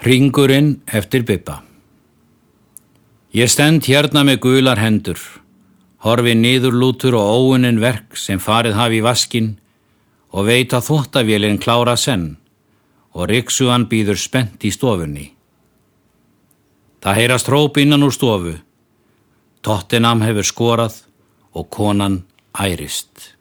Ringurinn eftir Bippa Ég stend hérna með gular hendur, horfi niðurlútur og óunin verk sem farið hafi í vaskin og veit að þóttavélinn klára senn og Riksuan býður spennt í stofunni. Það heyrast hróp innan úr stofu. Tottenham hefur skorað og konan ærist.